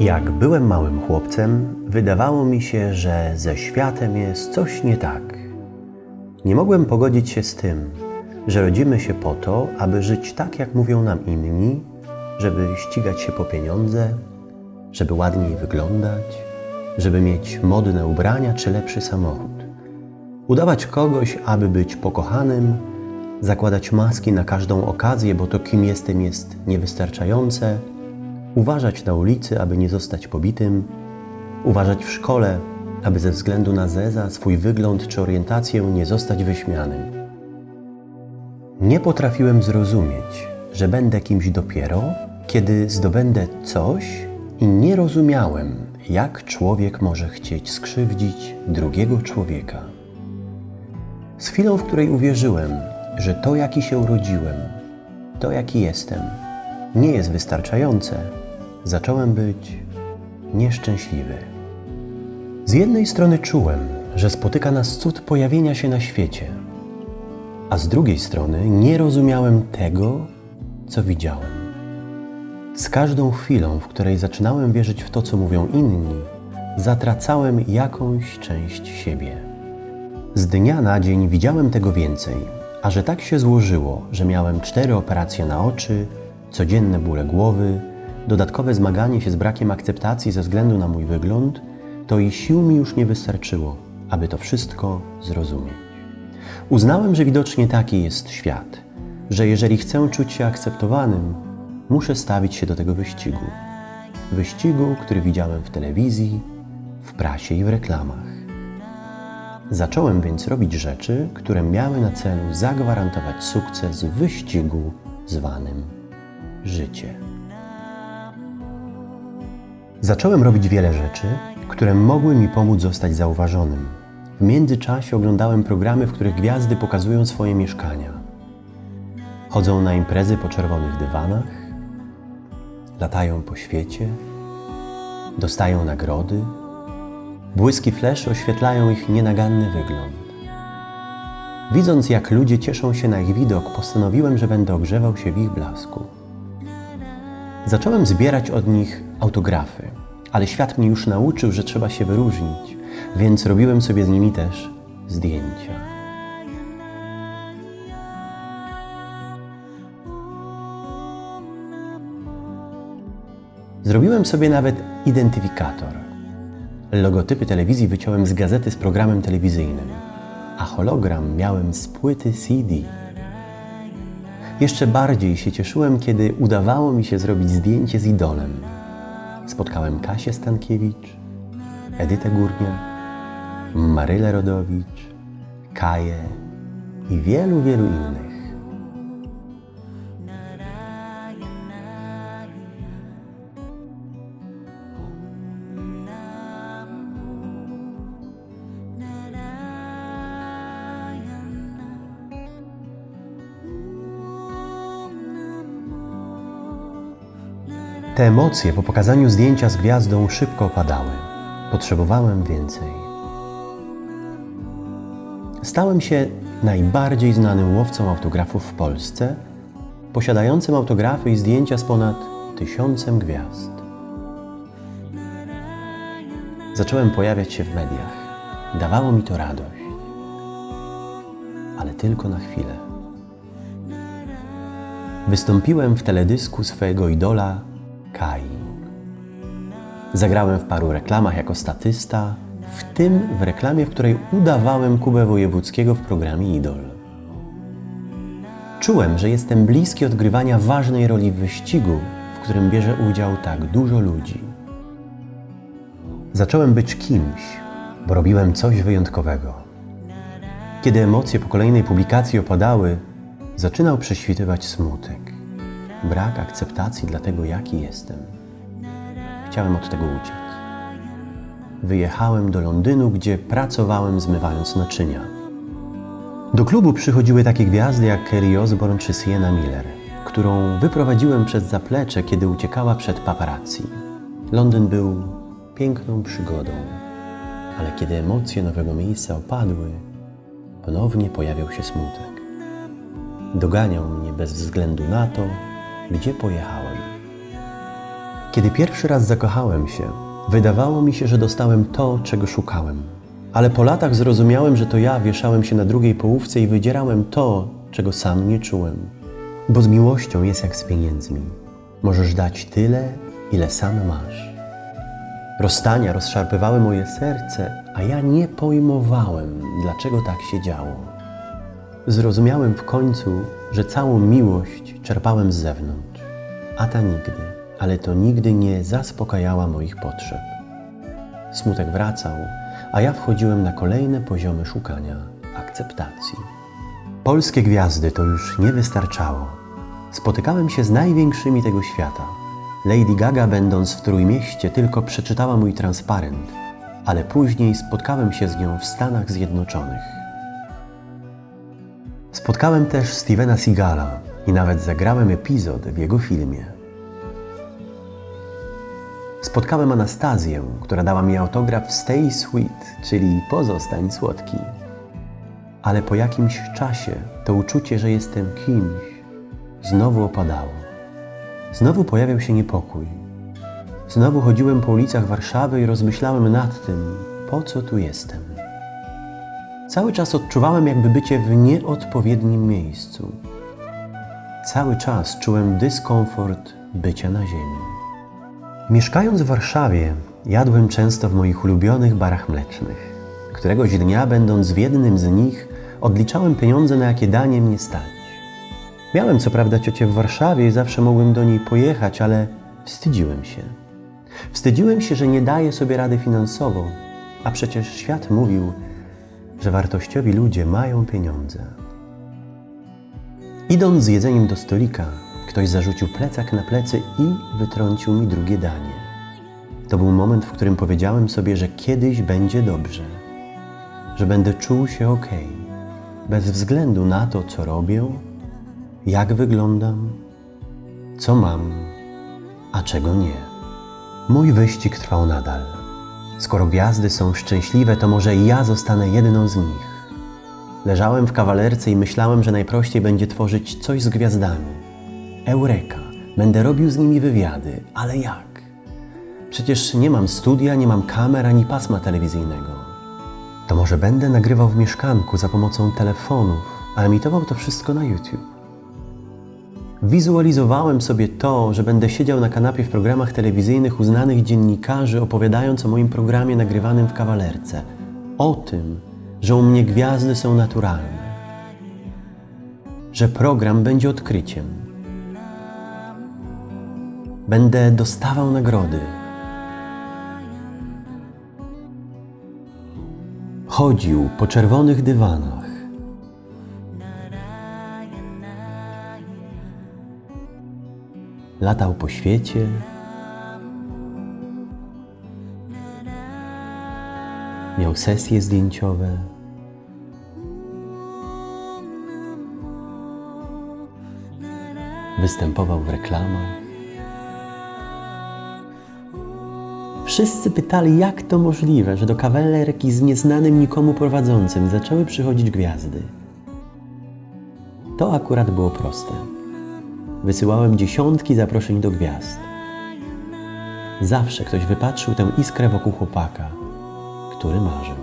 Jak byłem małym chłopcem, wydawało mi się, że ze światem jest coś nie tak. Nie mogłem pogodzić się z tym, że rodzimy się po to, aby żyć tak, jak mówią nam inni, żeby ścigać się po pieniądze, żeby ładniej wyglądać, żeby mieć modne ubrania czy lepszy samochód. Udawać kogoś, aby być pokochanym, zakładać maski na każdą okazję, bo to kim jestem jest niewystarczające, uważać na ulicy, aby nie zostać pobitym, uważać w szkole, aby ze względu na zeza, swój wygląd czy orientację nie zostać wyśmianym. Nie potrafiłem zrozumieć, że będę kimś dopiero, kiedy zdobędę coś i nie rozumiałem, jak człowiek może chcieć skrzywdzić drugiego człowieka. Z chwilą, w której uwierzyłem, że to, jaki się urodziłem, to, jaki jestem, nie jest wystarczające, zacząłem być nieszczęśliwy. Z jednej strony czułem, że spotyka nas cud pojawienia się na świecie, a z drugiej strony nie rozumiałem tego, co widziałem. Z każdą chwilą, w której zaczynałem wierzyć w to, co mówią inni, zatracałem jakąś część siebie. Z dnia na dzień widziałem tego więcej, a że tak się złożyło, że miałem cztery operacje na oczy, codzienne bóle głowy, dodatkowe zmaganie się z brakiem akceptacji ze względu na mój wygląd, to i sił mi już nie wystarczyło, aby to wszystko zrozumieć. Uznałem, że widocznie taki jest świat, że jeżeli chcę czuć się akceptowanym, muszę stawić się do tego wyścigu. Wyścigu, który widziałem w telewizji, w prasie i w reklamach. Zacząłem więc robić rzeczy, które miały na celu zagwarantować sukces w wyścigu zwanym życie. Zacząłem robić wiele rzeczy, które mogły mi pomóc zostać zauważonym. W międzyczasie oglądałem programy, w których gwiazdy pokazują swoje mieszkania. Chodzą na imprezy po czerwonych dywanach, latają po świecie, dostają nagrody, błyski fleszy oświetlają ich nienaganny wygląd. Widząc, jak ludzie cieszą się na ich widok, postanowiłem, że będę ogrzewał się w ich blasku. Zacząłem zbierać od nich autografy, ale świat mnie już nauczył, że trzeba się wyróżnić, więc robiłem sobie z nimi też zdjęcia. Zrobiłem sobie nawet identyfikator. Logotypy telewizji wyciąłem z gazety z programem telewizyjnym, a hologram miałem z płyty CD. Jeszcze bardziej się cieszyłem, kiedy udawało mi się zrobić zdjęcie z idolem. Spotkałem Kasię Stankiewicz, Edytę Górniak, Marylę Rodowicz, Kaję i wielu, wielu innych. Te emocje po pokazaniu zdjęcia z gwiazdą szybko opadały. Potrzebowałem więcej. Stałem się najbardziej znanym łowcą autografów w Polsce, posiadającym autografy i zdjęcia z ponad tysiącem gwiazd. Zacząłem pojawiać się w mediach. Dawało mi to radość, ale tylko na chwilę. Wystąpiłem w teledysku swojego idola. Zagrałem w paru reklamach jako statysta, w tym w reklamie, w której udawałem Kubę Wojewódzkiego w programie Idol. Czułem, że jestem bliski odgrywania ważnej roli w wyścigu, w którym bierze udział tak dużo ludzi. Zacząłem być kimś, bo robiłem coś wyjątkowego. Kiedy emocje po kolejnej publikacji opadały, zaczynał prześwitywać smutek brak akceptacji dla tego, jaki jestem. Chciałem od tego uciec. Wyjechałem do Londynu, gdzie pracowałem zmywając naczynia. Do klubu przychodziły takie gwiazdy jak Kerry Osbourne czy Sienna Miller, którą wyprowadziłem przez zaplecze, kiedy uciekała przed paparazzi. Londyn był piękną przygodą, ale kiedy emocje nowego miejsca opadły, ponownie pojawiał się smutek. Doganiał mnie bez względu na to, gdzie pojechałem. Kiedy pierwszy raz zakochałem się, wydawało mi się, że dostałem to, czego szukałem. Ale po latach zrozumiałem, że to ja wieszałem się na drugiej połówce i wydzierałem to, czego sam nie czułem. Bo z miłością jest jak z pieniędzmi. Możesz dać tyle, ile sam masz. Rozstania rozszarpywały moje serce, a ja nie pojmowałem, dlaczego tak się działo. Zrozumiałem w końcu, że całą miłość czerpałem z zewnątrz, a ta nigdy, ale to nigdy nie zaspokajała moich potrzeb. Smutek wracał, a ja wchodziłem na kolejne poziomy szukania akceptacji. Polskie gwiazdy to już nie wystarczało. Spotykałem się z największymi tego świata. Lady Gaga, będąc w Trójmieście, tylko przeczytała mój transparent, ale później spotkałem się z nią w Stanach Zjednoczonych. Spotkałem też Stevena Seagala i nawet zagrałem epizod w jego filmie. Spotkałem Anastazję, która dała mi autograf Stay Sweet, czyli pozostań słodki. Ale po jakimś czasie to uczucie, że jestem kimś, znowu opadało. Znowu pojawiał się niepokój. Znowu chodziłem po ulicach Warszawy i rozmyślałem nad tym, po co tu jestem. Cały czas odczuwałem jakby bycie w nieodpowiednim miejscu. Cały czas czułem dyskomfort bycia na ziemi. Mieszkając w Warszawie, jadłem często w moich ulubionych barach mlecznych. Któregoś dnia, będąc w jednym z nich, odliczałem pieniądze, na jakie danie mnie stać. Miałem co prawda ciocię w Warszawie i zawsze mogłem do niej pojechać, ale wstydziłem się. Wstydziłem się, że nie daję sobie rady finansowo, a przecież świat mówił, że wartościowi ludzie mają pieniądze. Idąc z jedzeniem do stolika, ktoś zarzucił plecak na plecy i wytrącił mi drugie danie. To był moment, w którym powiedziałem sobie, że kiedyś będzie dobrze, że będę czuł się ok, bez względu na to, co robię, jak wyglądam, co mam, a czego nie. Mój wyścig trwał nadal. Skoro gwiazdy są szczęśliwe, to może ja zostanę jedną z nich. Leżałem w kawalerce i myślałem, że najprościej będzie tworzyć coś z gwiazdami. Eureka! Będę robił z nimi wywiady, ale jak? Przecież nie mam studia, nie mam kamer ani pasma telewizyjnego. To może będę nagrywał w mieszkanku za pomocą telefonów, a emitował to wszystko na YouTube. Wizualizowałem sobie to, że będę siedział na kanapie w programach telewizyjnych uznanych dziennikarzy, opowiadając o moim programie nagrywanym w kawalerce. O tym, że u mnie gwiazdy są naturalne. Że program będzie odkryciem. Będę dostawał nagrody. Chodził po czerwonych dywanach. Latał po świecie. Miał sesje zdjęciowe. Występował w reklamach. Wszyscy pytali, jak to możliwe, że do kawalerki z nieznanym nikomu prowadzącym zaczęły przychodzić gwiazdy. To akurat było proste. Wysyłałem dziesiątki zaproszeń do gwiazd. Zawsze ktoś wypatrzył tę iskrę wokół chłopaka, który marzył.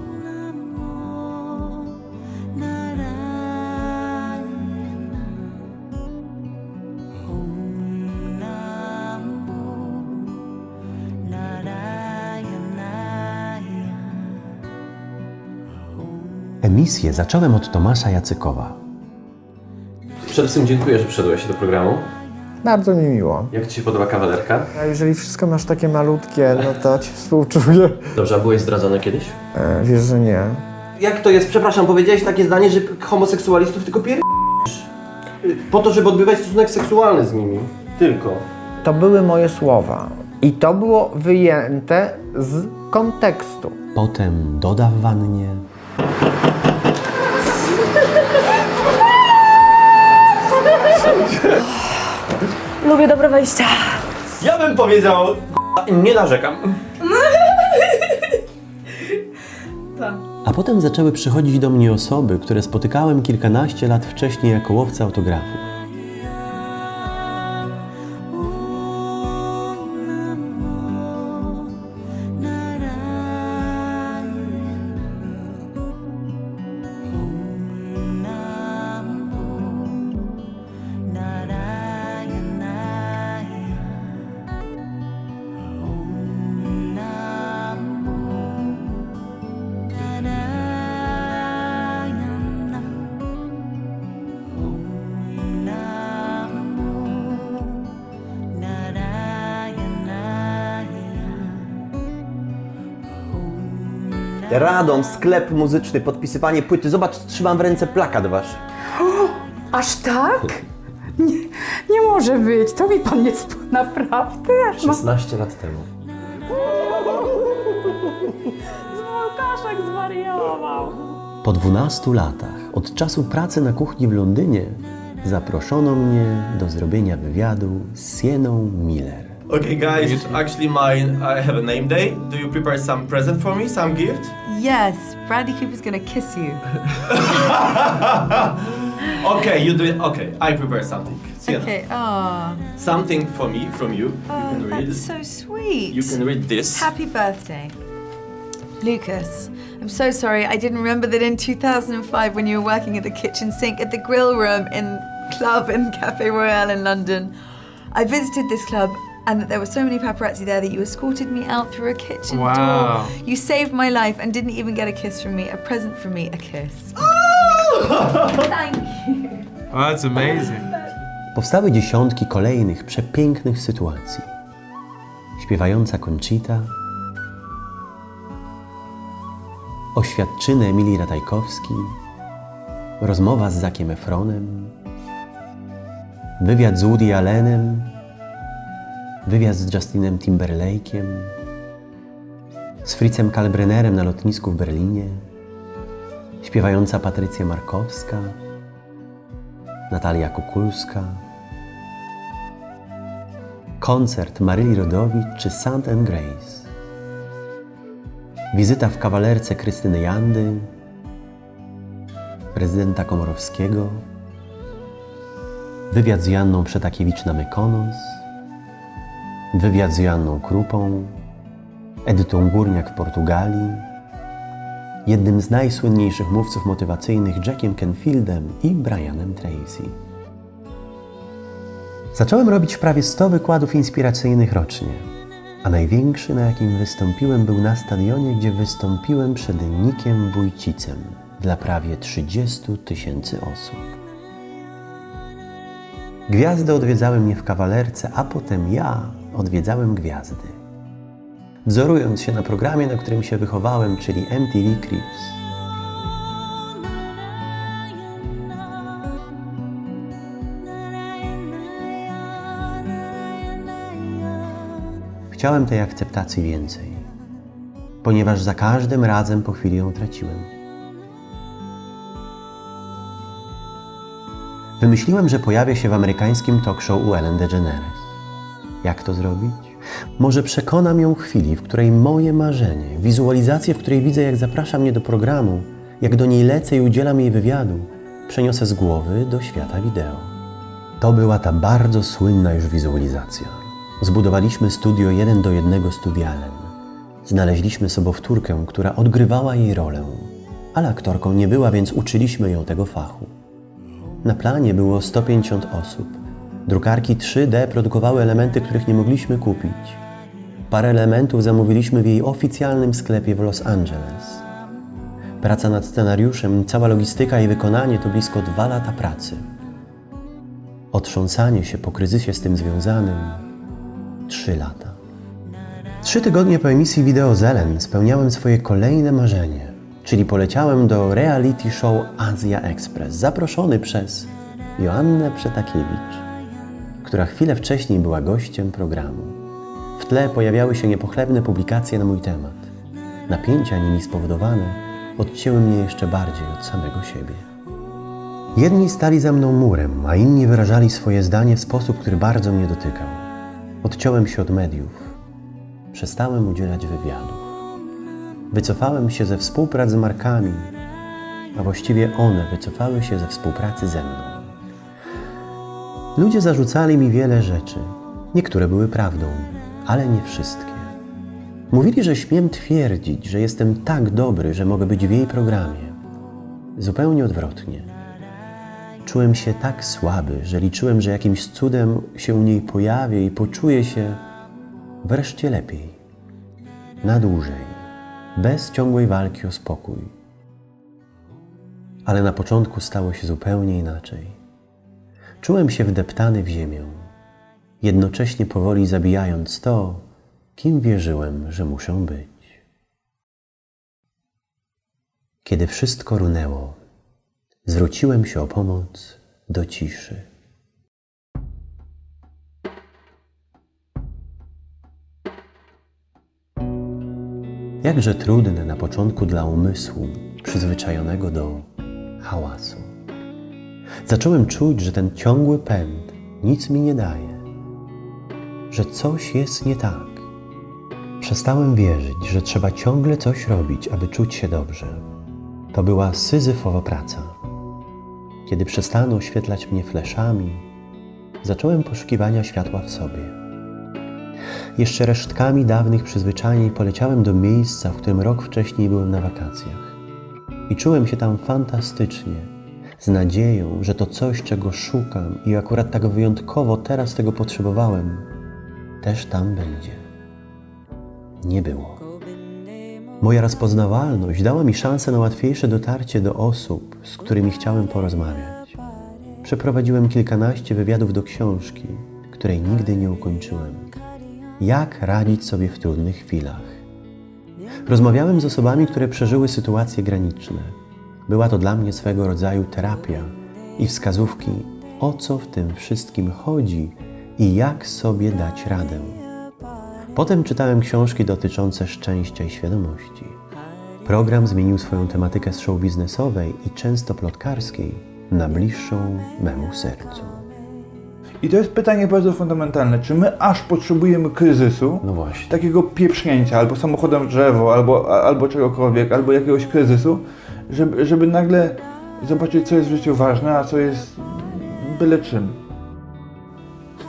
Emisję zacząłem od Tomasza Jacykowa. Przede wszystkim dziękuję, że przyszedłeś do programu. Bardzo mi miło. Jak Ci się podoba kawalerka? A jeżeli wszystko masz takie malutkie, no to ci współczuję. Dobrze, a byłeś zdradzony kiedyś? E, wiesz, że nie. Jak to jest? Przepraszam, powiedziałeś takie zdanie, że homoseksualistów tylko pier... Po to, żeby odbywać stosunek seksualny z nimi. Tylko. To były moje słowa. I to było wyjęte z kontekstu. Potem doda w wannie. Lubię dobre wejścia. Ja bym powiedział... Nie narzekam. A potem zaczęły przychodzić do mnie osoby, które spotykałem kilkanaście lat wcześniej jako łowca autografów. Radom, sklep muzyczny, podpisywanie płyty. Zobacz, trzymam w ręce plakat wasz. Aż tak? Nie, nie może być. To mi pan nie sp... Naprawdę? Aż ma... 16 lat temu. Łukaszek zwariował. Po 12 latach od czasu pracy na kuchni w Londynie zaproszono mnie do zrobienia wywiadu z Sieną Miller. Okay, guys, actually, mine. I have a name day. Do you prepare some present for me? Some gift? Yes, Brandy Cooper's gonna kiss you. Okay, you do it. Okay, I prepare something. Sienna. Okay. Oh, Something for me from you. oh you can read. that's so sweet. You can read this. Happy birthday, Lucas. I'm so sorry. I didn't remember that in 2005, when you were working at the kitchen sink at the grill room in club in Cafe Royale in London, I visited this club. And that there were so many paparazzi there that you escorted me out through a kitchen Wow. door. You saved my life and didn't even get a kiss from me, a present from me, a kiss. Thank you. Oh, that's amazing. Powstały dziesiątki kolejnych przepięknych sytuacji. Śpiewająca Conchita, oświadczyny Emilii Ratajkowski, rozmowa z Zakiem Efronem, wywiad z Woody Allenem, wywiad z Justinem Timberlake'iem, z Fritzem Kalbrennerem na lotnisku w Berlinie, śpiewająca Patrycja Markowska, Natalia Kukulska, koncert Maryli Rodowicz czy Sand and Grace, wizyta w kawalerce Krystyny Jandy, prezydenta Komorowskiego, wywiad z Janną Przetakiewicz na Mykonos, wywiad z Joanną Krupą, Edytą Górniak w Portugalii, jednym z najsłynniejszych mówców motywacyjnych Jackiem Kenfieldem i Brianem Tracy. Zacząłem robić prawie 100 wykładów inspiracyjnych rocznie, a największy, na jakim wystąpiłem, był na stadionie, gdzie wystąpiłem przed Nikiem Wójcicem dla prawie 30 tysięcy osób. Gwiazdy odwiedzały mnie w kawalerce, a potem ja odwiedzałem gwiazdy wzorując się na programie, na którym się wychowałem, czyli MTV Cribs. Chciałem tej akceptacji więcej, ponieważ za każdym razem po chwili ją traciłem. Wymyśliłem, że pojawię się w amerykańskim talk show u Ellen DeGeneres. Jak to zrobić? Może przekonam ją chwili, w której moje marzenie, wizualizację, w której widzę, jak zaprasza mnie do programu, jak do niej lecę i udzielam jej wywiadu, przeniosę z głowy do świata wideo. To była ta bardzo słynna już wizualizacja. Zbudowaliśmy studio jeden do jednego studialem. Znaleźliśmy sobowtórkę, która odgrywała jej rolę, ale aktorką nie była, więc uczyliśmy ją tego fachu. Na planie było 150 osób. Drukarki 3D produkowały elementy, których nie mogliśmy kupić. Parę elementów zamówiliśmy w jej oficjalnym sklepie w Los Angeles. Praca nad scenariuszem, cała logistyka i wykonanie to blisko dwa lata pracy. Otrząsanie się po kryzysie z tym związanym trzy lata. Trzy tygodnie po emisji wideo Zelen spełniałem swoje kolejne marzenie, czyli poleciałem do reality show Azja Express, zaproszony przez Joannę Przetakiewicz, która chwilę wcześniej była gościem programu. W tle pojawiały się niepochlebne publikacje na mój temat. Napięcia nimi spowodowane odcięły mnie jeszcze bardziej od samego siebie. Jedni stali za mną murem, a inni wyrażali swoje zdanie w sposób, który bardzo mnie dotykał. Odciąłem się od mediów. Przestałem udzielać wywiadów. Wycofałem się ze współpracy z markami, a właściwie one wycofały się ze współpracy ze mną. Ludzie zarzucali mi wiele rzeczy. Niektóre były prawdą, ale nie wszystkie. Mówili, że śmiem twierdzić, że jestem tak dobry, że mogę być w jej programie. Zupełnie odwrotnie. Czułem się tak słaby, że liczyłem, że jakimś cudem się u niej pojawię i poczuję się wreszcie lepiej. Na dłużej, bez ciągłej walki o spokój. Ale na początku stało się zupełnie inaczej. Czułem się wdeptany w ziemię, jednocześnie powoli zabijając to, kim wierzyłem, że muszę być. Kiedy wszystko runęło, zwróciłem się o pomoc do ciszy. Jakże trudne na początku dla umysłu przyzwyczajonego do hałasu. Zacząłem czuć, że ten ciągły pęd nic mi nie daje, że coś jest nie tak. Przestałem wierzyć, że trzeba ciągle coś robić, aby czuć się dobrze. To była syzyfowa praca. Kiedy przestano oświetlać mnie fleszami, zacząłem poszukiwania światła w sobie. Jeszcze resztkami dawnych przyzwyczajeń poleciałem do miejsca, w którym rok wcześniej byłem na wakacjach. I czułem się tam fantastycznie, z nadzieją, że to coś, czego szukam i akurat tak wyjątkowo teraz tego potrzebowałem, też tam będzie. Nie było. Moja rozpoznawalność dała mi szansę na łatwiejsze dotarcie do osób, z którymi chciałem porozmawiać. Przeprowadziłem kilkanaście wywiadów do książki, której nigdy nie ukończyłem. Jak radzić sobie w trudnych chwilach? Rozmawiałem z osobami, które przeżyły sytuacje graniczne. Była to dla mnie swego rodzaju terapia i wskazówki, o co w tym wszystkim chodzi i jak sobie dać radę. Potem czytałem książki dotyczące szczęścia i świadomości. Program zmienił swoją tematykę z show biznesowej i często plotkarskiej na bliższą memu sercu. I to jest pytanie bardzo fundamentalne. Czy my aż potrzebujemy kryzysu, No właśnie. takiego pieprznięcia, albo samochodem drzewo, albo, albo czegokolwiek, albo jakiegoś kryzysu, żeby, żeby nagle zobaczyć, co jest w życiu ważne, a co jest byle czym.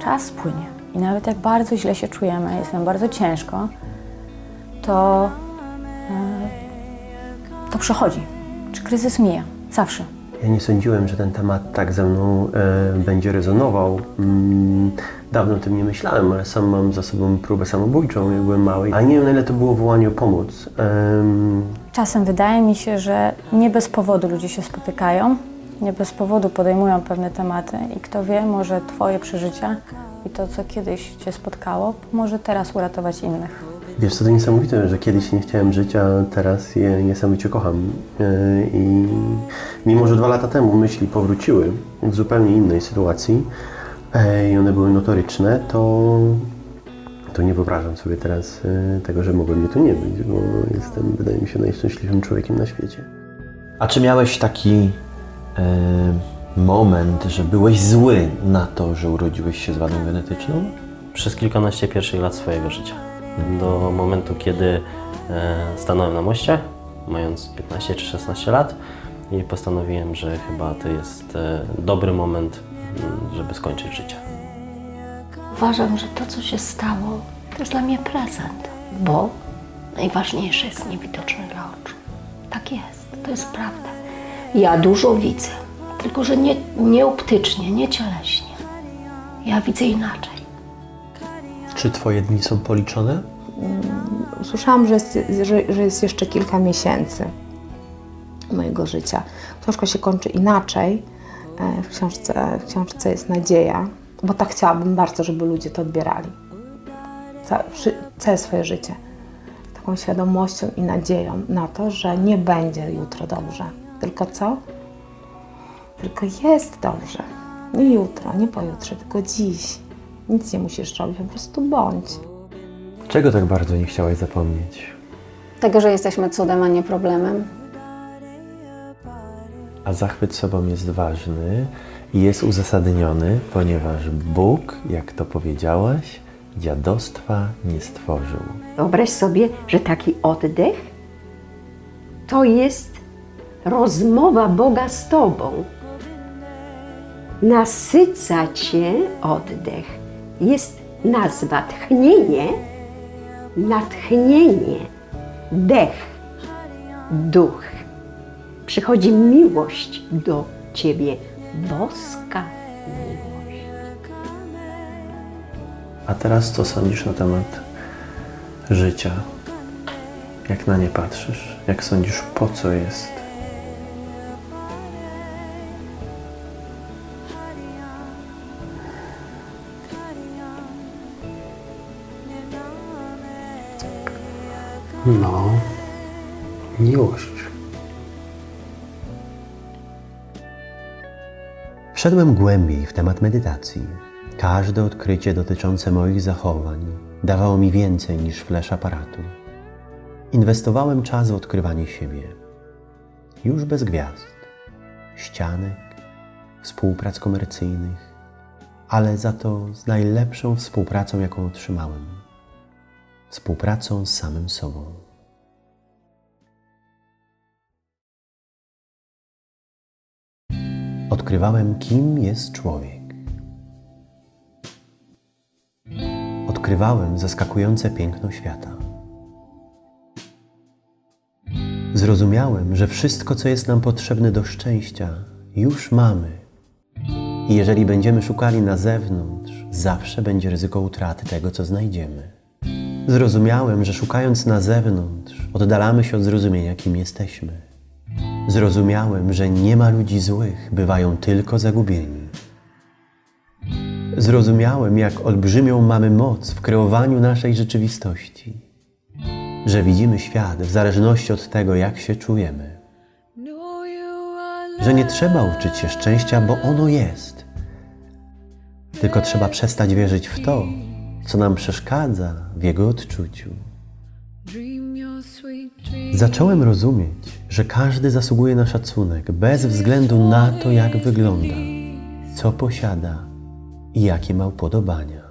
czas płynie. I nawet jak bardzo źle się czujemy, jest nam bardzo ciężko, to, e, to przechodzi. Czy kryzys mija? Zawsze. Ja nie sądziłem, że ten temat tak ze mną e, będzie rezonował. Mm, dawno o tym nie myślałem, ale sam mam za sobą próbę samobójczą, jak byłem mały. A nie wiem, na ile to było wołanie o pomoc. Em, Czasem wydaje mi się, że nie bez powodu ludzie się spotykają, nie bez powodu podejmują pewne tematy i kto wie, może Twoje przeżycia i to, co kiedyś Cię spotkało, może teraz uratować innych. Wiesz, co to niesamowite, że kiedyś nie chciałem żyć, a teraz je niesamowicie kocham. E, I mimo, że dwa lata temu myśli powróciły w zupełnie innej sytuacji e, i one były notoryczne, to, to nie wyobrażam sobie teraz e, tego, że mogło mnie tu nie być, bo jestem, wydaje mi się, najszczęśliwszym człowiekiem na świecie. A czy miałeś taki e, moment, że byłeś zły na to, że urodziłeś się z wadą genetyczną? przez kilkanaście pierwszych lat swojego życia. Do momentu, kiedy e, stanąłem na moście, mając 15 czy 16 lat i postanowiłem, że chyba to jest e, dobry moment, m, żeby skończyć życie. Uważam, że to, co się stało, to jest dla mnie prezent, bo najważniejsze jest niewidoczne dla oczu. Tak jest, to jest prawda. Ja dużo widzę, tylko że nie, nie optycznie, nie cieleśnie. Ja widzę inaczej. Czy twoje dni są policzone? Usłyszałam, że jest, że, że jest jeszcze kilka miesięcy mojego życia. Książka się kończy inaczej. E, W książce, w książce jest nadzieja, bo tak chciałabym bardzo, żeby ludzie to odbierali. Całe swoje życie. Taką świadomością i nadzieją na to, że nie będzie jutro dobrze. Tylko co? Tylko jest dobrze. Nie jutro, nie pojutrze, tylko dziś. Nic nie musisz robić, po prostu bądź. Czego tak bardzo nie chciałaś zapomnieć? Tego, że jesteśmy cudem, a nie problemem. A zachwyt sobą jest ważny i jest uzasadniony, ponieważ Bóg, jak to powiedziałaś, dziadostwa nie stworzył. Wyobraź sobie, że taki oddech to jest rozmowa Boga z Tobą. Nasyca Cię oddech. Jest nazwa tchnienie, natchnienie, dech, duch. Przychodzi miłość do Ciebie, boska miłość. A teraz co sądzisz na temat życia? Jak na nie patrzysz? Jak sądzisz, po co jest? No, miłość. Wszedłem głębiej w temat medytacji. Każde odkrycie dotyczące moich zachowań dawało mi więcej niż flesz aparatu. Inwestowałem czas w odkrywanie siebie. Już bez gwiazd, ścianek, współprac komercyjnych, ale za to z najlepszą współpracą, jaką otrzymałem Współpracą z samym sobą. Odkrywałem, kim jest człowiek. Odkrywałem zaskakujące piękno świata. Zrozumiałem, że wszystko, co jest nam potrzebne do szczęścia, już mamy. I jeżeli będziemy szukali na zewnątrz, zawsze będzie ryzyko utraty tego, co znajdziemy. Zrozumiałem, że szukając na zewnątrz, oddalamy się od zrozumienia, kim jesteśmy. Zrozumiałem, że nie ma ludzi złych, bywają tylko zagubieni. Zrozumiałem, jak olbrzymią mamy moc w kreowaniu naszej rzeczywistości, że widzimy świat w zależności od tego, jak się czujemy, że nie trzeba uczyć się szczęścia, bo ono jest, tylko trzeba przestać wierzyć w to, co nam przeszkadza w jego odczuciu. Zacząłem rozumieć, że każdy zasługuje na szacunek bez względu na to, jak wygląda, co posiada i jakie ma upodobania.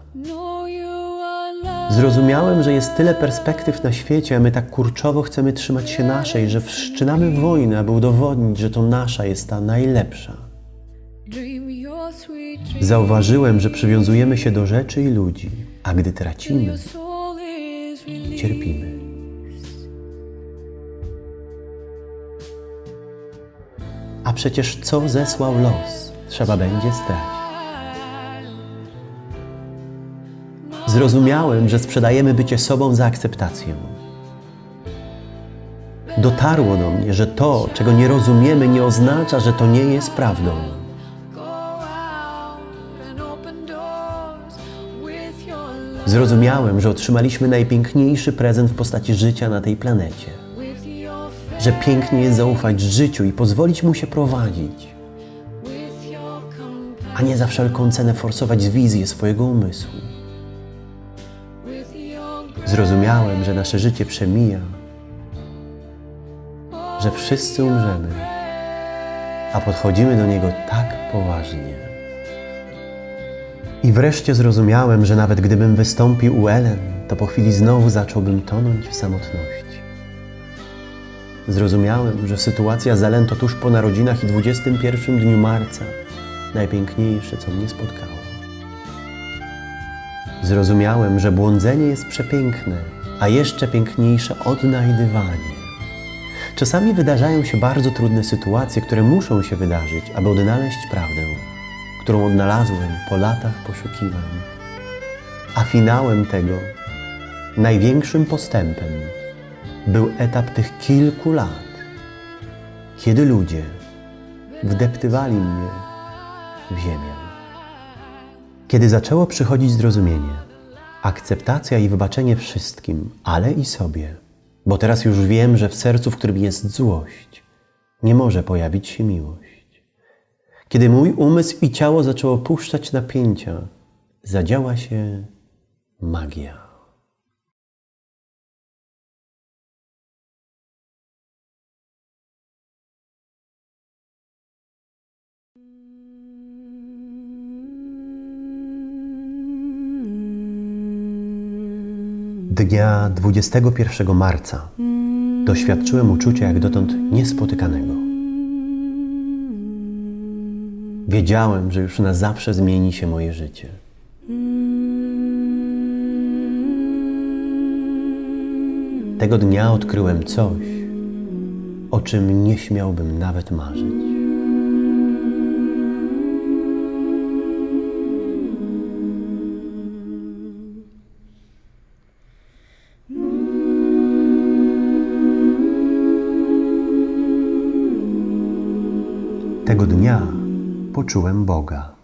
Zrozumiałem, że jest tyle perspektyw na świecie, a my tak kurczowo chcemy trzymać się naszej, że wszczynamy wojnę, aby udowodnić, że to nasza jest ta najlepsza. Zauważyłem, że przywiązujemy się do rzeczy i ludzi, a gdy tracimy, cierpimy. A przecież co zesłał los, trzeba będzie stracić. Zrozumiałem, że sprzedajemy bycie sobą za akceptację. Dotarło do mnie, że to, czego nie rozumiemy, nie oznacza, że to nie jest prawdą. Zrozumiałem, że otrzymaliśmy najpiękniejszy prezent w postaci życia na tej planecie. Że pięknie jest zaufać życiu i pozwolić mu się prowadzić, a nie za wszelką cenę forsować wizję swojego umysłu. Zrozumiałem, że nasze życie przemija, że wszyscy umrzemy, a podchodzimy do niego tak poważnie. I wreszcie zrozumiałem, że nawet gdybym wystąpił u Ellen, to po chwili znowu zacząłbym tonąć w samotności. Zrozumiałem, że sytuacja z Ellen to tuż po narodzinach i 21 dniu marca najpiękniejsze, co mnie spotkało. Zrozumiałem, że błądzenie jest przepiękne, a jeszcze piękniejsze odnajdywanie. Czasami wydarzają się bardzo trudne sytuacje, które muszą się wydarzyć, aby odnaleźć prawdę, którą odnalazłem po latach poszukiwań. A finałem tego, największym postępem, był etap tych kilku lat, kiedy ludzie wdeptywali mnie w ziemię. Kiedy zaczęło przychodzić zrozumienie, akceptacja i wybaczenie wszystkim, ale i sobie, bo teraz już wiem, że w sercu, w którym jest złość, nie może pojawić się miłość. Kiedy mój umysł i ciało zaczęło puszczać napięcia, zadziała się magia. Dnia 21 marca doświadczyłem uczucia jak dotąd niespotykanego. Wiedziałem, że już na zawsze zmieni się moje życie. Tego dnia odkryłem coś, o czym nie śmiałbym nawet marzyć. Tego dnia poczułem Boga.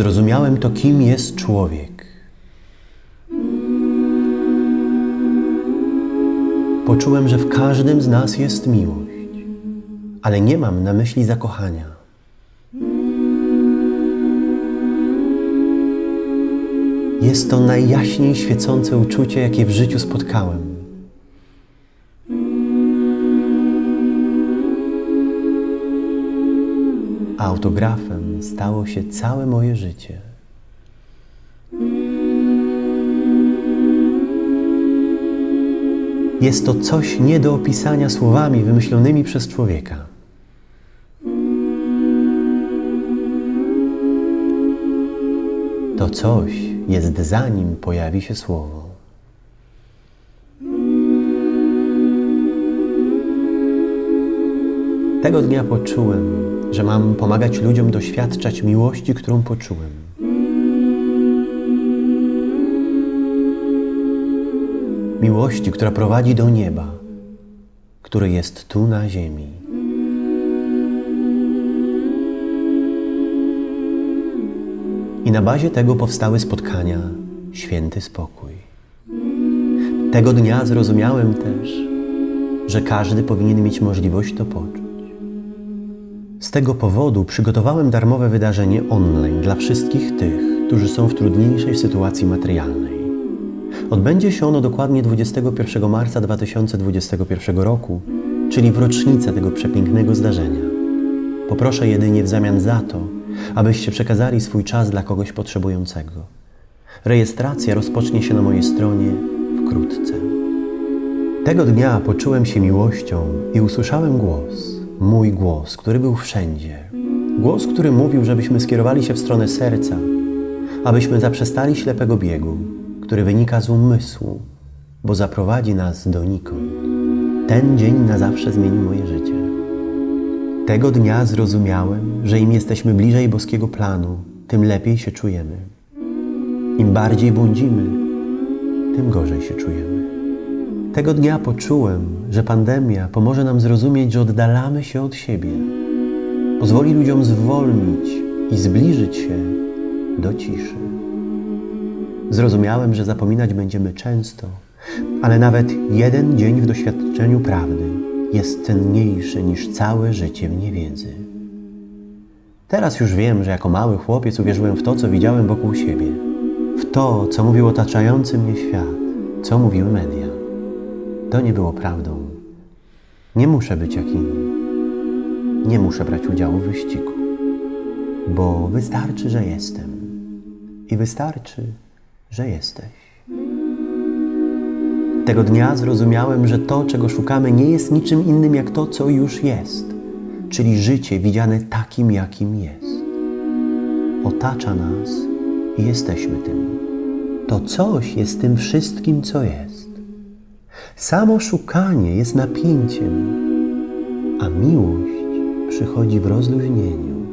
zrozumiałem to, kim jest człowiek. Poczułem, że w każdym z nas jest miłość, ale nie mam na myśli zakochania. Jest to najjaśniej świecące uczucie, jakie w życiu spotkałem. Autografem stało się całe moje życie. Jest to coś nie do opisania słowami wymyślonymi przez człowieka. To coś jest zanim pojawi się słowo. Tego dnia poczułem, że mam pomagać ludziom doświadczać miłości, którą poczułem. Miłości, która prowadzi do nieba, które jest tu na ziemi. I na bazie tego powstały spotkania Święty Spokój. Tego dnia zrozumiałem też, że każdy powinien mieć możliwość to poczuć. Z tego powodu przygotowałem darmowe wydarzenie online dla wszystkich tych, którzy są w trudniejszej sytuacji materialnej. Odbędzie się ono dokładnie 21 marca 2021 roku, czyli w rocznicę tego przepięknego zdarzenia. Poproszę jedynie w zamian za to, abyście przekazali swój czas dla kogoś potrzebującego. Rejestracja rozpocznie się na mojej stronie wkrótce. Tego dnia poczułem się miłością i usłyszałem głos, mój głos, który był wszędzie. Głos, który mówił, żebyśmy skierowali się w stronę serca, abyśmy zaprzestali ślepego biegu, który wynika z umysłu, bo zaprowadzi nas donikąd. Ten dzień na zawsze zmienił moje życie. Tego dnia zrozumiałem, że im jesteśmy bliżej boskiego planu, tym lepiej się czujemy. Im bardziej błądzimy, tym gorzej się czujemy. Tego dnia poczułem, że pandemia pomoże nam zrozumieć, że oddalamy się od siebie. Pozwoli ludziom zwolnić i zbliżyć się do ciszy. Zrozumiałem, że zapominać będziemy często, ale nawet jeden dzień w doświadczeniu prawdy jest cenniejszy niż całe życie w niewiedzy. Teraz już wiem, że jako mały chłopiec uwierzyłem w to, co widziałem wokół siebie, w to, co mówił otaczający mnie świat, co mówiły media. To nie było prawdą. Nie muszę być jak inni. Nie muszę brać udziału w wyścigu, bo wystarczy, że jestem. I wystarczy, że jesteś. Tego dnia zrozumiałem, że to, czego szukamy, nie jest niczym innym jak to, co już jest, czyli życie widziane takim, jakim jest. Otacza nas i jesteśmy tym. To coś jest tym wszystkim, co jest. Samo szukanie jest napięciem, a miłość przychodzi w rozluźnieniu.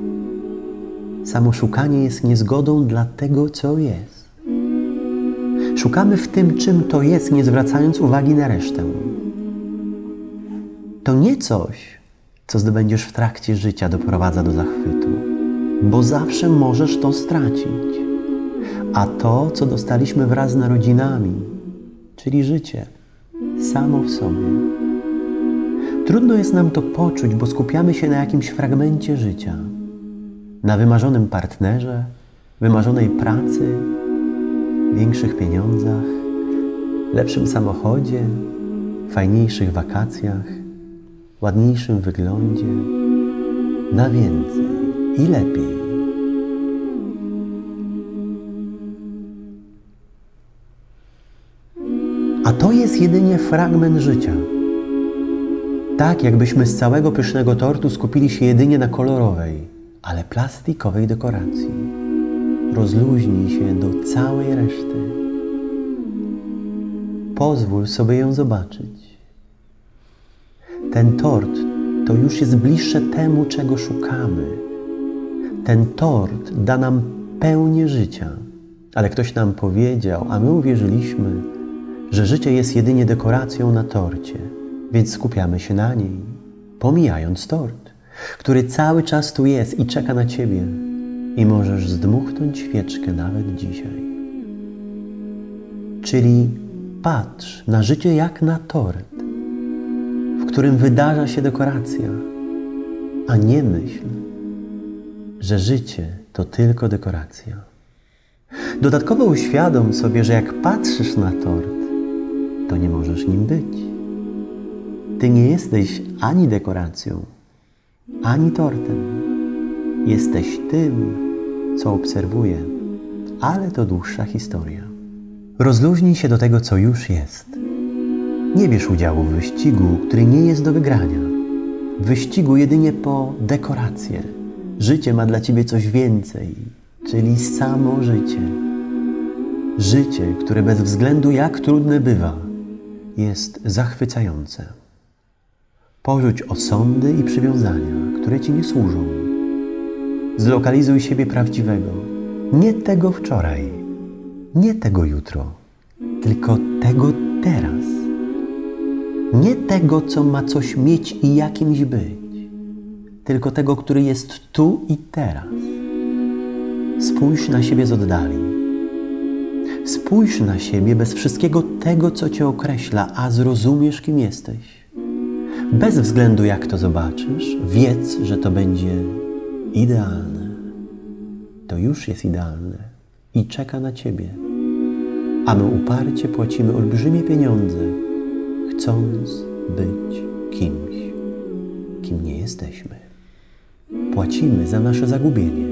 Samo szukanie jest niezgodą dla tego, co jest. Szukamy w tym, czym to jest, nie zwracając uwagi na resztę. To nie coś, co zdobędziesz w trakcie życia, doprowadza do zachwytu, bo zawsze możesz to stracić. A to, co dostaliśmy wraz z narodzinami, czyli życie, samo w sobie. Trudno jest nam to poczuć, bo skupiamy się na jakimś fragmencie życia, na wymarzonym partnerze, wymarzonej pracy, większych pieniądzach, lepszym samochodzie, fajniejszych wakacjach, ładniejszym wyglądzie, na więcej i lepiej. A to jest jedynie fragment życia. Tak, jakbyśmy z całego pysznego tortu skupili się jedynie na kolorowej, ale plastikowej dekoracji. Rozluźnij się do całej reszty. Pozwól sobie ją zobaczyć. Ten tort to już jest bliższe temu, czego szukamy. Ten tort da nam pełnię życia, ale ktoś nam powiedział, a my uwierzyliśmy, że życie jest jedynie dekoracją na torcie, więc skupiamy się na niej, pomijając tort, który cały czas tu jest i czeka na Ciebie. I możesz zdmuchnąć świeczkę nawet dzisiaj. Czyli patrz na życie jak na tort, w którym wydarza się dekoracja, a nie myśl, że życie to tylko dekoracja. Dodatkowo uświadom sobie, że jak patrzysz na tort, to nie możesz nim być. Ty nie jesteś ani dekoracją, ani tortem. Jesteś tym, co obserwuje, ale to dłuższa historia. Rozluźnij się do tego, co już jest. Nie bierz udziału w wyścigu, który nie jest do wygrania. W wyścigu jedynie po dekorację. Życie ma dla ciebie coś więcej, czyli samo życie. Życie, które bez względu jak trudne bywa, jest zachwycające. Porzuć osądy i przywiązania, które ci nie służą. Zlokalizuj siebie prawdziwego, nie tego wczoraj, nie tego jutro, tylko tego teraz. Nie tego, co ma coś mieć i jakimś być, tylko tego, który jest tu i teraz. Spójrz na siebie z oddali. Spójrz na siebie bez wszystkiego tego, co cię określa, a zrozumiesz, kim jesteś. Bez względu, jak to zobaczysz, wiedz, że to będzie idealne. To już jest idealne i czeka na ciebie. A my uparcie płacimy olbrzymie pieniądze, chcąc być kimś, kim nie jesteśmy. Płacimy za nasze zagubienie.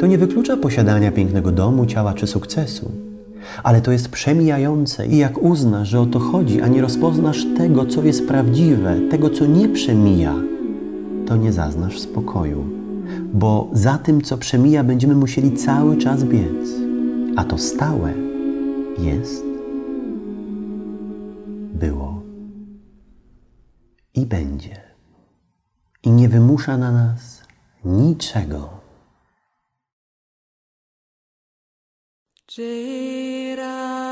To nie wyklucza posiadania pięknego domu, ciała czy sukcesu, ale to jest przemijające i jak uznasz, że o to chodzi, a nie rozpoznasz tego, co jest prawdziwe, tego, co nie przemija, to nie zaznasz spokoju, bo za tym, co przemija, będziemy musieli cały czas biec, a to stałe jest, było i będzie. I nie wymusza na nas niczego. Jai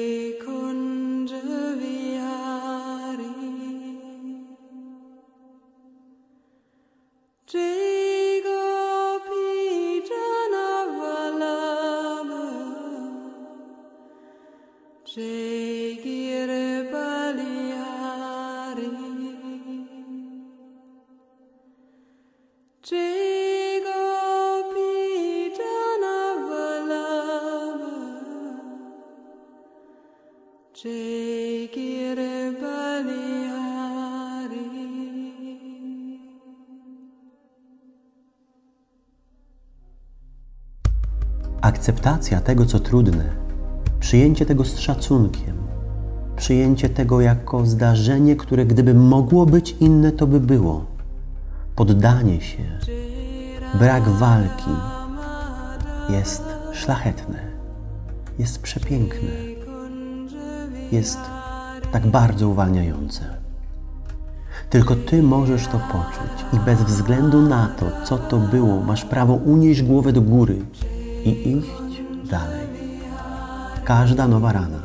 Akceptacja tego, co trudne, przyjęcie tego z szacunkiem, przyjęcie tego jako zdarzenie, które gdyby mogło być inne, to by było. Poddanie się, brak walki jest szlachetne, jest przepiękne, jest tak bardzo uwalniające. Tylko Ty możesz to poczuć i bez względu na to, co to było, masz prawo unieść głowę do góry i iść dalej. Każda nowa rana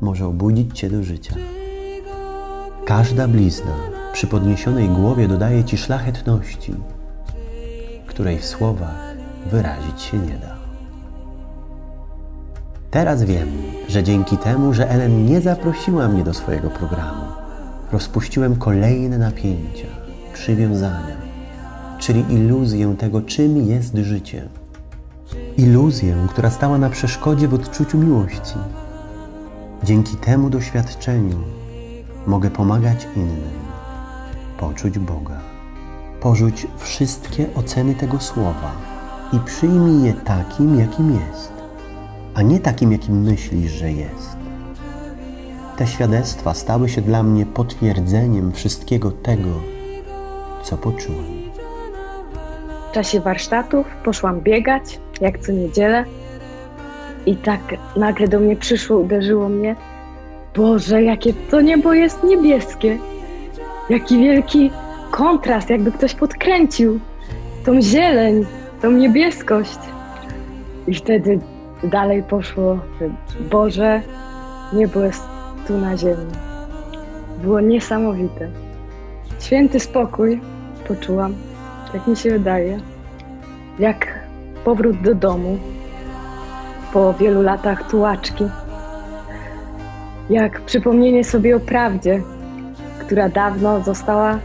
może obudzić Cię do życia. Każda blizna przy podniesionej głowie dodaje Ci szlachetności, której w słowach wyrazić się nie da. Teraz wiem, że dzięki temu, że Ellen nie zaprosiła mnie do swojego programu, rozpuściłem kolejne napięcia, przywiązania, czyli iluzję tego, czym jest życie. Iluzję, która stała na przeszkodzie w odczuciu miłości. Dzięki temu doświadczeniu mogę pomagać innym, poczuć Boga, porzuć wszystkie oceny tego słowa i przyjmij je takim, jakim jest, a nie takim, jakim myślisz, że jest. Te świadectwa stały się dla mnie potwierdzeniem wszystkiego tego, co poczułem. W czasie warsztatów poszłam biegać, jak co niedzielę. I tak nagle do mnie przyszło, uderzyło mnie. Boże, jakie to niebo jest niebieskie. Jaki wielki kontrast, jakby ktoś podkręcił tą zieleń, tą niebieskość. I wtedy dalej poszło, że Boże, niebo jest tu na ziemi. Było niesamowite. Święty spokój poczułam, tak mi się wydaje, jak powrót do domu po wielu latach tułaczki. Jak przypomnienie sobie o prawdzie, która dawno została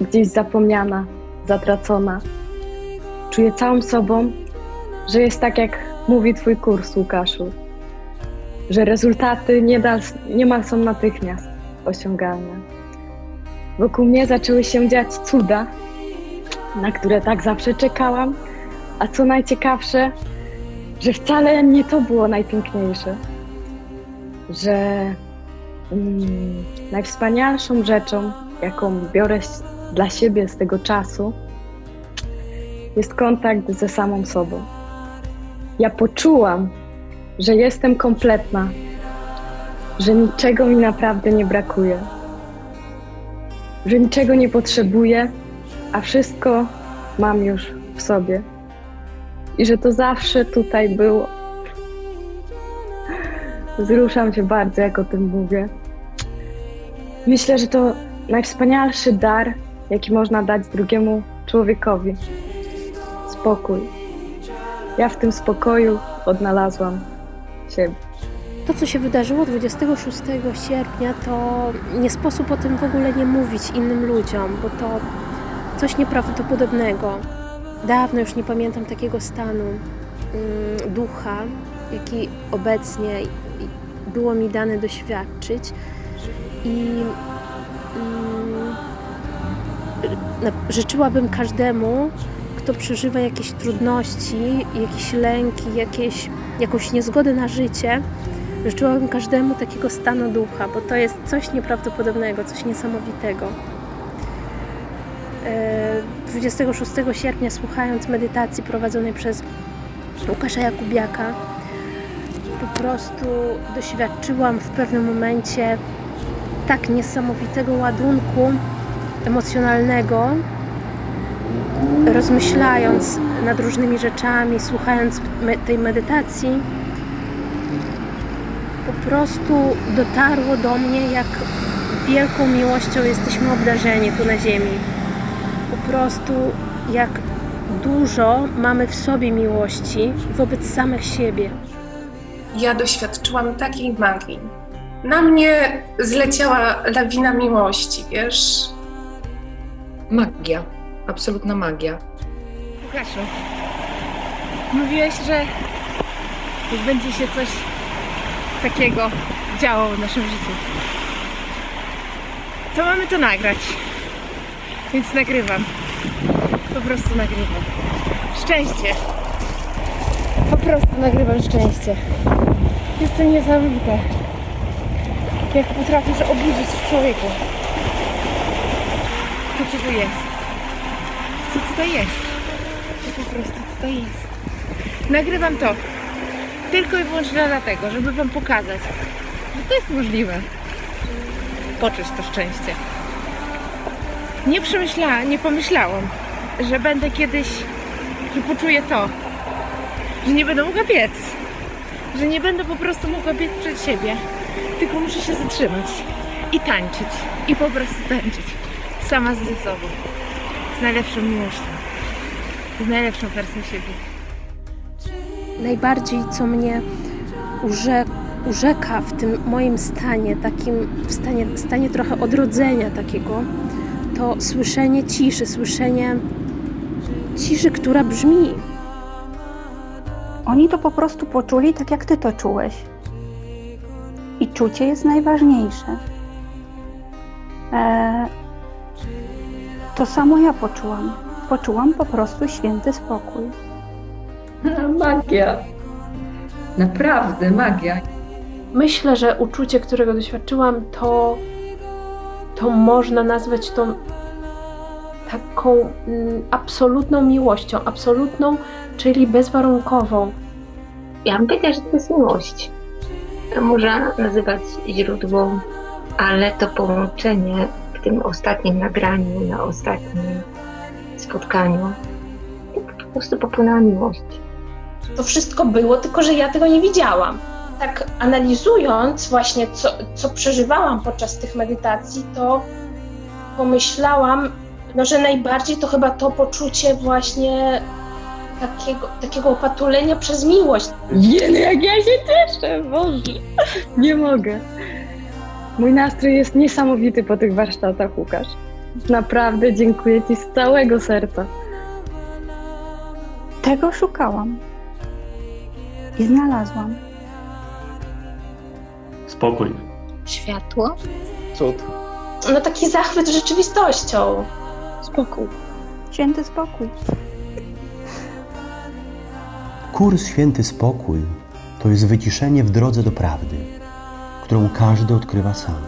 gdzieś zapomniana, zatracona. Czuję całą sobą, że jest tak, jak mówi Twój kurs, Łukaszu, że rezultaty niemal, niemal są natychmiast osiągalne. Wokół mnie zaczęły się dziać cuda, na które tak zawsze czekałam, a co najciekawsze, że wcale nie to było najpiękniejsze. Że mm, najwspanialszą rzeczą, jaką biorę dla siebie z tego czasu, jest kontakt ze samą sobą. Ja poczułam, że jestem kompletna, że niczego mi naprawdę nie brakuje, że niczego nie potrzebuję, a wszystko mam już w sobie i że to zawsze tutaj było. Wzruszam się bardzo, jak o tym mówię. Myślę, że to najwspanialszy dar, jaki można dać drugiemu człowiekowi. Spokój. Ja w tym spokoju odnalazłam siebie. To, co się wydarzyło 26 sierpnia, to nie sposób o tym w ogóle nie mówić innym ludziom, bo to coś nieprawdopodobnego. Dawno już nie pamiętam takiego stanu mm, ducha, jaki obecnie było mi dane doświadczyć. I mm, życzyłabym każdemu, kto przeżywa jakieś trudności, jakieś lęki, jakieś, jakąś niezgodę na życie, życzyłabym każdemu takiego stanu ducha, bo to jest coś nieprawdopodobnego, coś niesamowitego. E, 26 sierpnia, słuchając medytacji prowadzonej przez Łukasza Jakubiaka, po prostu doświadczyłam w pewnym momencie tak niesamowitego ładunku emocjonalnego, rozmyślając nad różnymi rzeczami, słuchając tej medytacji, po prostu dotarło do mnie, jak wielką miłością jesteśmy obdarzeni tu na Ziemi. Po prostu jak dużo mamy w sobie miłości wobec samych siebie. ja doświadczyłam takiej magii. Na mnie zleciała lawina miłości, wiesz? Magia. Absolutna magia. Łukaszu, mówiłeś, że będzie się coś takiego działo w naszym życiu, to mamy to nagrać. Więc nagrywam. Po prostu nagrywam. Szczęście. Po prostu nagrywam szczęście. Jest to niesamowite. Jak potrafisz obudzić w człowieku. Co tu jest? Co tutaj jest? To po prostu tutaj jest. Nagrywam to tylko i wyłącznie dlatego, żeby Wam pokazać, że to jest możliwe. Poczuć to szczęście. Nie przemyślałam, nie pomyślałam, że będę kiedyś, że poczuję to, że nie będę mogła biec, że nie będę po prostu mogła biec przed siebie, tylko muszę się zatrzymać i tańczyć, i po prostu tańczyć. Sama ze sobą, z najlepszą miłością, z najlepszą wersją siebie. najbardziej, co mnie urze, urzeka w tym moim stanie, takim w stanie, stanie trochę odrodzenia takiego, to słyszenie ciszy, słyszenie ciszy, która brzmi. Oni to po prostu poczuli tak, jak ty to czułeś. I czucie jest najważniejsze. E, to samo ja poczułam. Poczułam po prostu święty spokój. Magia. Naprawdę magia. Myślę, że uczucie, którego doświadczyłam, to, to można nazwać tą taką mm, absolutną miłością, absolutną, czyli bezwarunkową. ja bym powiedziała, że to jest miłość. To można nazywać źródło, ale to połączenie w tym ostatnim nagraniu, na ostatnim spotkaniu, to po prostu popłynęła miłość. To wszystko było, tylko że ja tego nie widziałam. Tak analizując właśnie, co, co przeżywałam podczas tych medytacji, to pomyślałam, no, że najbardziej to chyba to poczucie właśnie takiego, takiego opatulenia przez miłość. Jeny, jak ja się cieszę, Boże. Nie mogę. Mój nastrój jest niesamowity po tych warsztatach, Łukasz. Naprawdę dziękuję Ci z całego serca. Tego szukałam. I znalazłam. Spokój. Światło? Cud. No taki zachwyt rzeczywistością. Spokój. Święty spokój. Kurs Święty Spokój to jest wyciszenie w drodze do prawdy, którą każdy odkrywa sam.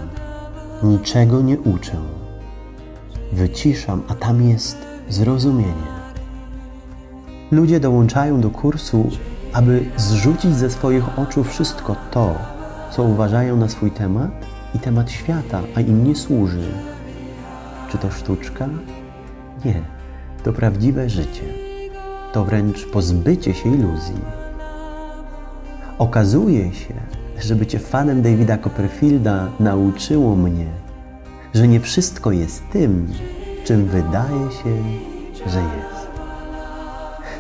Niczego nie uczę. Wyciszam, a tam jest zrozumienie. Ludzie dołączają do kursu, aby zrzucić ze swoich oczu wszystko to, co uważają na swój temat i temat świata, a im nie służy. Czy to sztuczka? Nie, to prawdziwe życie. To wręcz pozbycie się iluzji. Okazuje się, że bycie fanem Davida Copperfielda nauczyło mnie, że nie wszystko jest tym, czym wydaje się, że jest.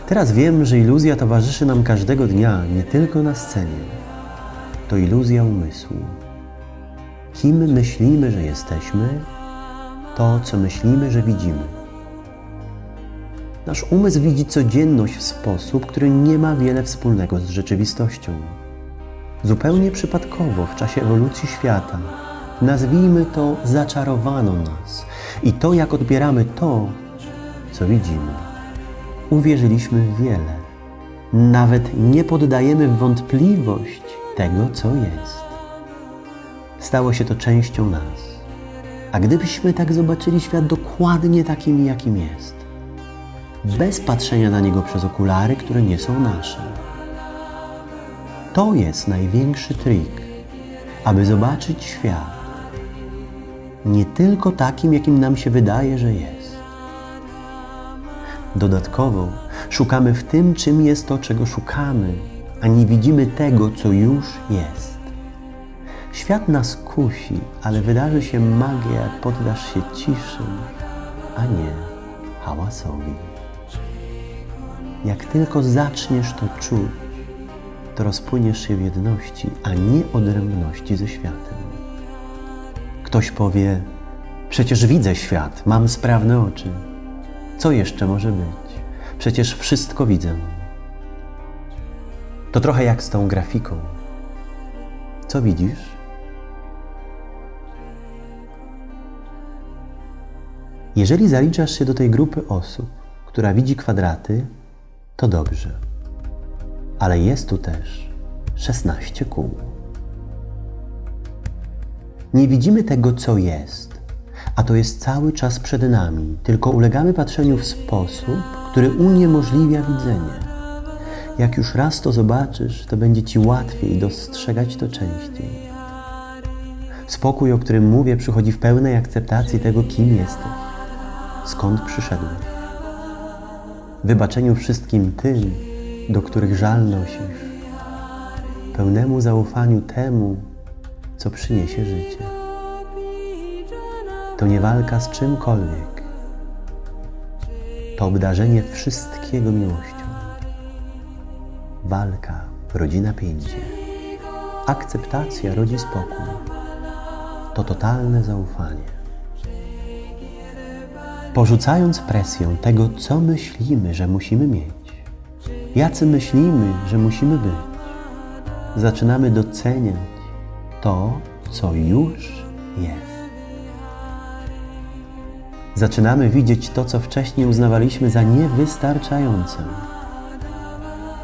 Teraz wiem, że iluzja towarzyszy nam każdego dnia, nie tylko na scenie. To iluzja umysłu. Kim myślimy, że jesteśmy, to, co myślimy, że widzimy. Nasz umysł widzi codzienność w sposób, który nie ma wiele wspólnego z rzeczywistością. Zupełnie przypadkowo w czasie ewolucji świata, nazwijmy to, zaczarowano nas i to, jak odbieramy to, co widzimy. Uwierzyliśmy w wiele. Nawet nie poddajemy wątpliwość tego, co jest. Stało się to częścią nas. A gdybyśmy tak zobaczyli świat dokładnie takim, jakim jest, bez patrzenia na niego przez okulary, które nie są nasze. To jest największy trik, aby zobaczyć świat nie tylko takim, jakim nam się wydaje, że jest. Dodatkowo szukamy w tym, czym jest to, czego szukamy, a nie widzimy tego, co już jest. Świat nas kusi, ale wydarzy się magia, jak poddasz się ciszy, a nie hałasowi. Jak tylko zaczniesz to czuć, to rozpłyniesz się w jedności, a nie odrębności ze światem. Ktoś powie: Przecież widzę świat, mam sprawne oczy. Co jeszcze może być? Przecież wszystko widzę. To trochę jak z tą grafiką. Co widzisz? Jeżeli zaliczasz się do tej grupy osób, która widzi kwadraty, to dobrze. Ale jest tu też 16 kół. Nie widzimy tego, co jest, a to jest cały czas przed nami, tylko ulegamy patrzeniu w sposób, który uniemożliwia widzenie. Jak już raz to zobaczysz, to będzie ci łatwiej dostrzegać to częściej. Spokój, o którym mówię, przychodzi w pełnej akceptacji tego, kim jesteś, skąd przyszedłeś wybaczeniu wszystkim tym, do których żal nosisz, pełnemu zaufaniu temu, co przyniesie życie. To nie walka z czymkolwiek, to obdarzenie wszystkiego miłością. Walka rodzi napięcie, akceptacja rodzi spokój. To totalne zaufanie. Porzucając presję tego, co myślimy, że musimy mieć, jacy myślimy, że musimy być, zaczynamy doceniać to, co już jest. Zaczynamy widzieć to, co wcześniej uznawaliśmy za niewystarczające.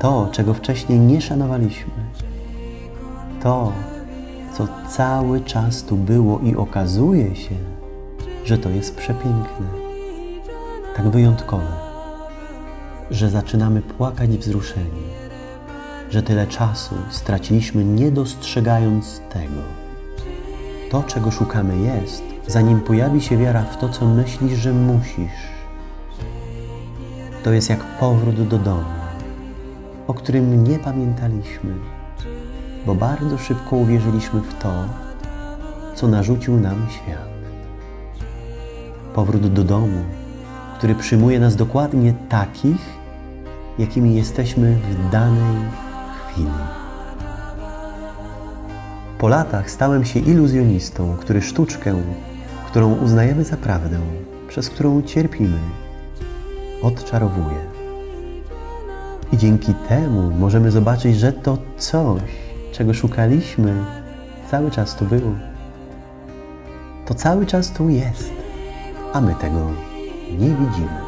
To, czego wcześniej nie szanowaliśmy. To, co cały czas tu było i okazuje się, że to jest przepiękne tak wyjątkowe, że zaczynamy płakać wzruszeni. że tyle czasu straciliśmy nie dostrzegając tego. To, czego szukamy, jest, zanim pojawi się wiara w to, co myślisz, że musisz. To jest jak powrót do domu, o którym nie pamiętaliśmy, bo bardzo szybko uwierzyliśmy w to, co narzucił nam świat. Powrót do domu, który przyjmuje nas dokładnie takich, jakimi jesteśmy w danej chwili. Po latach stałem się iluzjonistą, który sztuczkę, którą uznajemy za prawdę, przez którą cierpimy, odczarowuje. I dzięki temu możemy zobaczyć, że to coś, czego szukaliśmy, cały czas tu było. To cały czas tu jest, a my tego nie widzimy.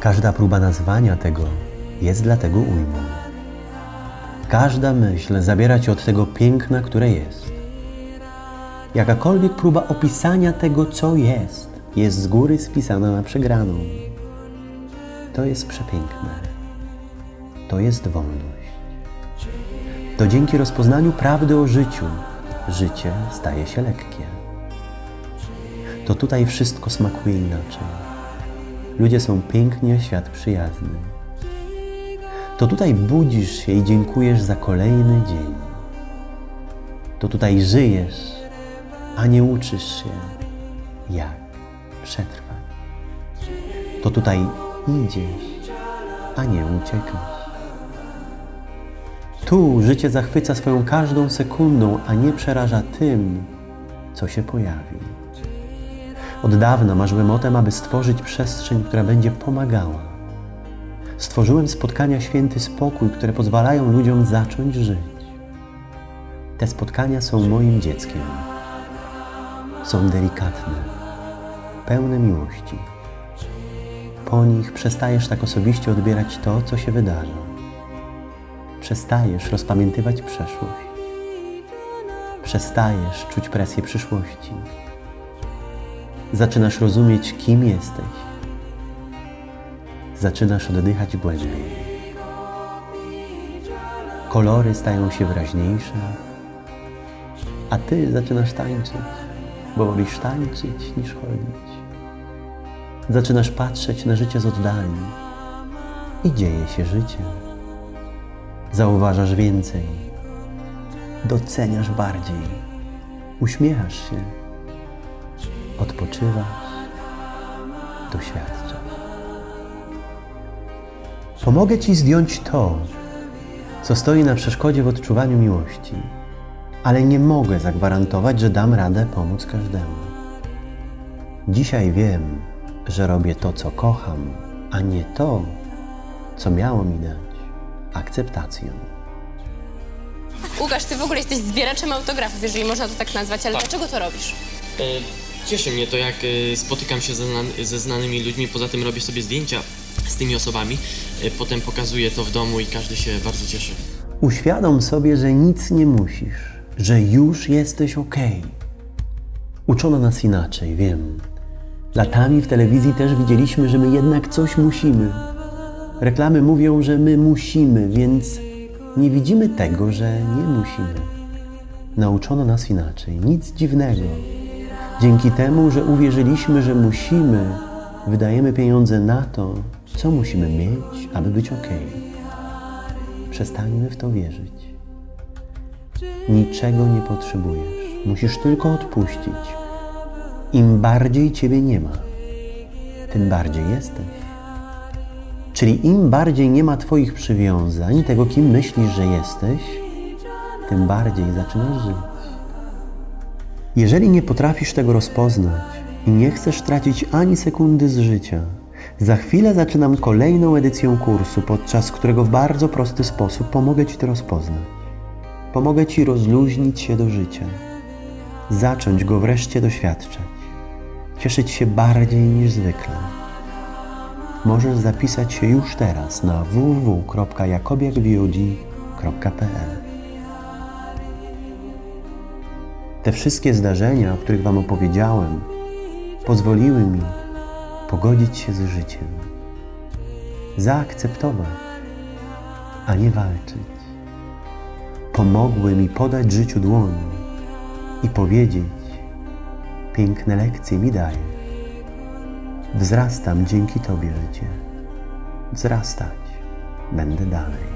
Każda próba nazwania tego jest dlatego ujmą. Każda myśl zabiera cię od tego piękna, które jest. Jakakolwiek próba opisania tego, co jest, jest z góry spisana na przegraną. To jest przepiękne. To jest wolność. To dzięki rozpoznaniu prawdy o życiu życie staje się lekkie. To tutaj wszystko smakuje inaczej. Ludzie są piękni, a świat przyjazny. To tutaj budzisz się i dziękujesz za kolejny dzień. To tutaj żyjesz, a nie uczysz się, jak przetrwać. To tutaj idziesz, a nie uciekasz. Tu życie zachwyca swoją każdą sekundą, a nie przeraża tym, co się pojawi. Od dawna marzyłem o tym, aby stworzyć przestrzeń, która będzie pomagała. Stworzyłem spotkania święty spokój, które pozwalają ludziom zacząć żyć. Te spotkania są moim dzieckiem. Są delikatne, pełne miłości. Po nich przestajesz tak osobiście odbierać to, co się wydarza. Przestajesz rozpamiętywać przeszłość. Przestajesz czuć presję przyszłości. Zaczynasz rozumieć, kim jesteś. Zaczynasz oddychać głębiej. Kolory stają się wyraźniejsze, a ty zaczynasz tańczyć, bo wolisz tańczyć niż chodzić. Zaczynasz patrzeć na życie z oddali i dzieje się życie. Zauważasz więcej, doceniasz bardziej, uśmiechasz się, odpoczywasz, doświadczasz. Pomogę Ci zdjąć to, co stoi na przeszkodzie w odczuwaniu miłości, ale nie mogę zagwarantować, że dam radę pomóc każdemu. Dzisiaj wiem, że robię to, co kocham, a nie to, co miało mi dać akceptację. Łukasz, ty w ogóle jesteś zbieraczem autografów, jeżeli można to tak nazwać, ale Tak. dlaczego to robisz? E, Cieszy mnie to, jak e, spotykam się ze, znan ze znanymi ludźmi, poza tym robię sobie zdjęcia z tymi osobami, e, potem pokazuję to w domu i każdy się bardzo cieszy. Uświadom sobie, że nic nie musisz, że już jesteś ok. Uczono nas inaczej, wiem. Latami w telewizji też widzieliśmy, że my jednak coś musimy. Reklamy mówią, że my musimy, więc nie widzimy tego, że nie musimy. Nauczono nas inaczej, nic dziwnego. Dzięki temu, że uwierzyliśmy, że musimy, wydajemy pieniądze na to, co musimy mieć, aby być ok. Przestańmy w to wierzyć. Niczego nie potrzebujesz. Musisz tylko odpuścić. Im bardziej Ciebie nie ma, tym bardziej jesteś. Czyli im bardziej nie ma Twoich przywiązań, tego kim myślisz, że jesteś, tym bardziej zaczynasz żyć. Jeżeli nie potrafisz tego rozpoznać i nie chcesz tracić ani sekundy z życia, za chwilę zaczynam kolejną edycję kursu, podczas którego w bardzo prosty sposób pomogę Ci to rozpoznać. Pomogę Ci rozluźnić się do życia, zacząć go wreszcie doświadczać, cieszyć się bardziej niż zwykle. Możesz zapisać się już teraz na www.jakobiakvod.pl Te wszystkie zdarzenia, o których Wam opowiedziałem, pozwoliły mi pogodzić się z życiem, zaakceptować, a nie walczyć. Pomogły mi podać życiu dłoń i powiedzieć: Piękne lekcje mi dajesz. Wzrastam dzięki Tobie, życie. Wzrastać będę dalej.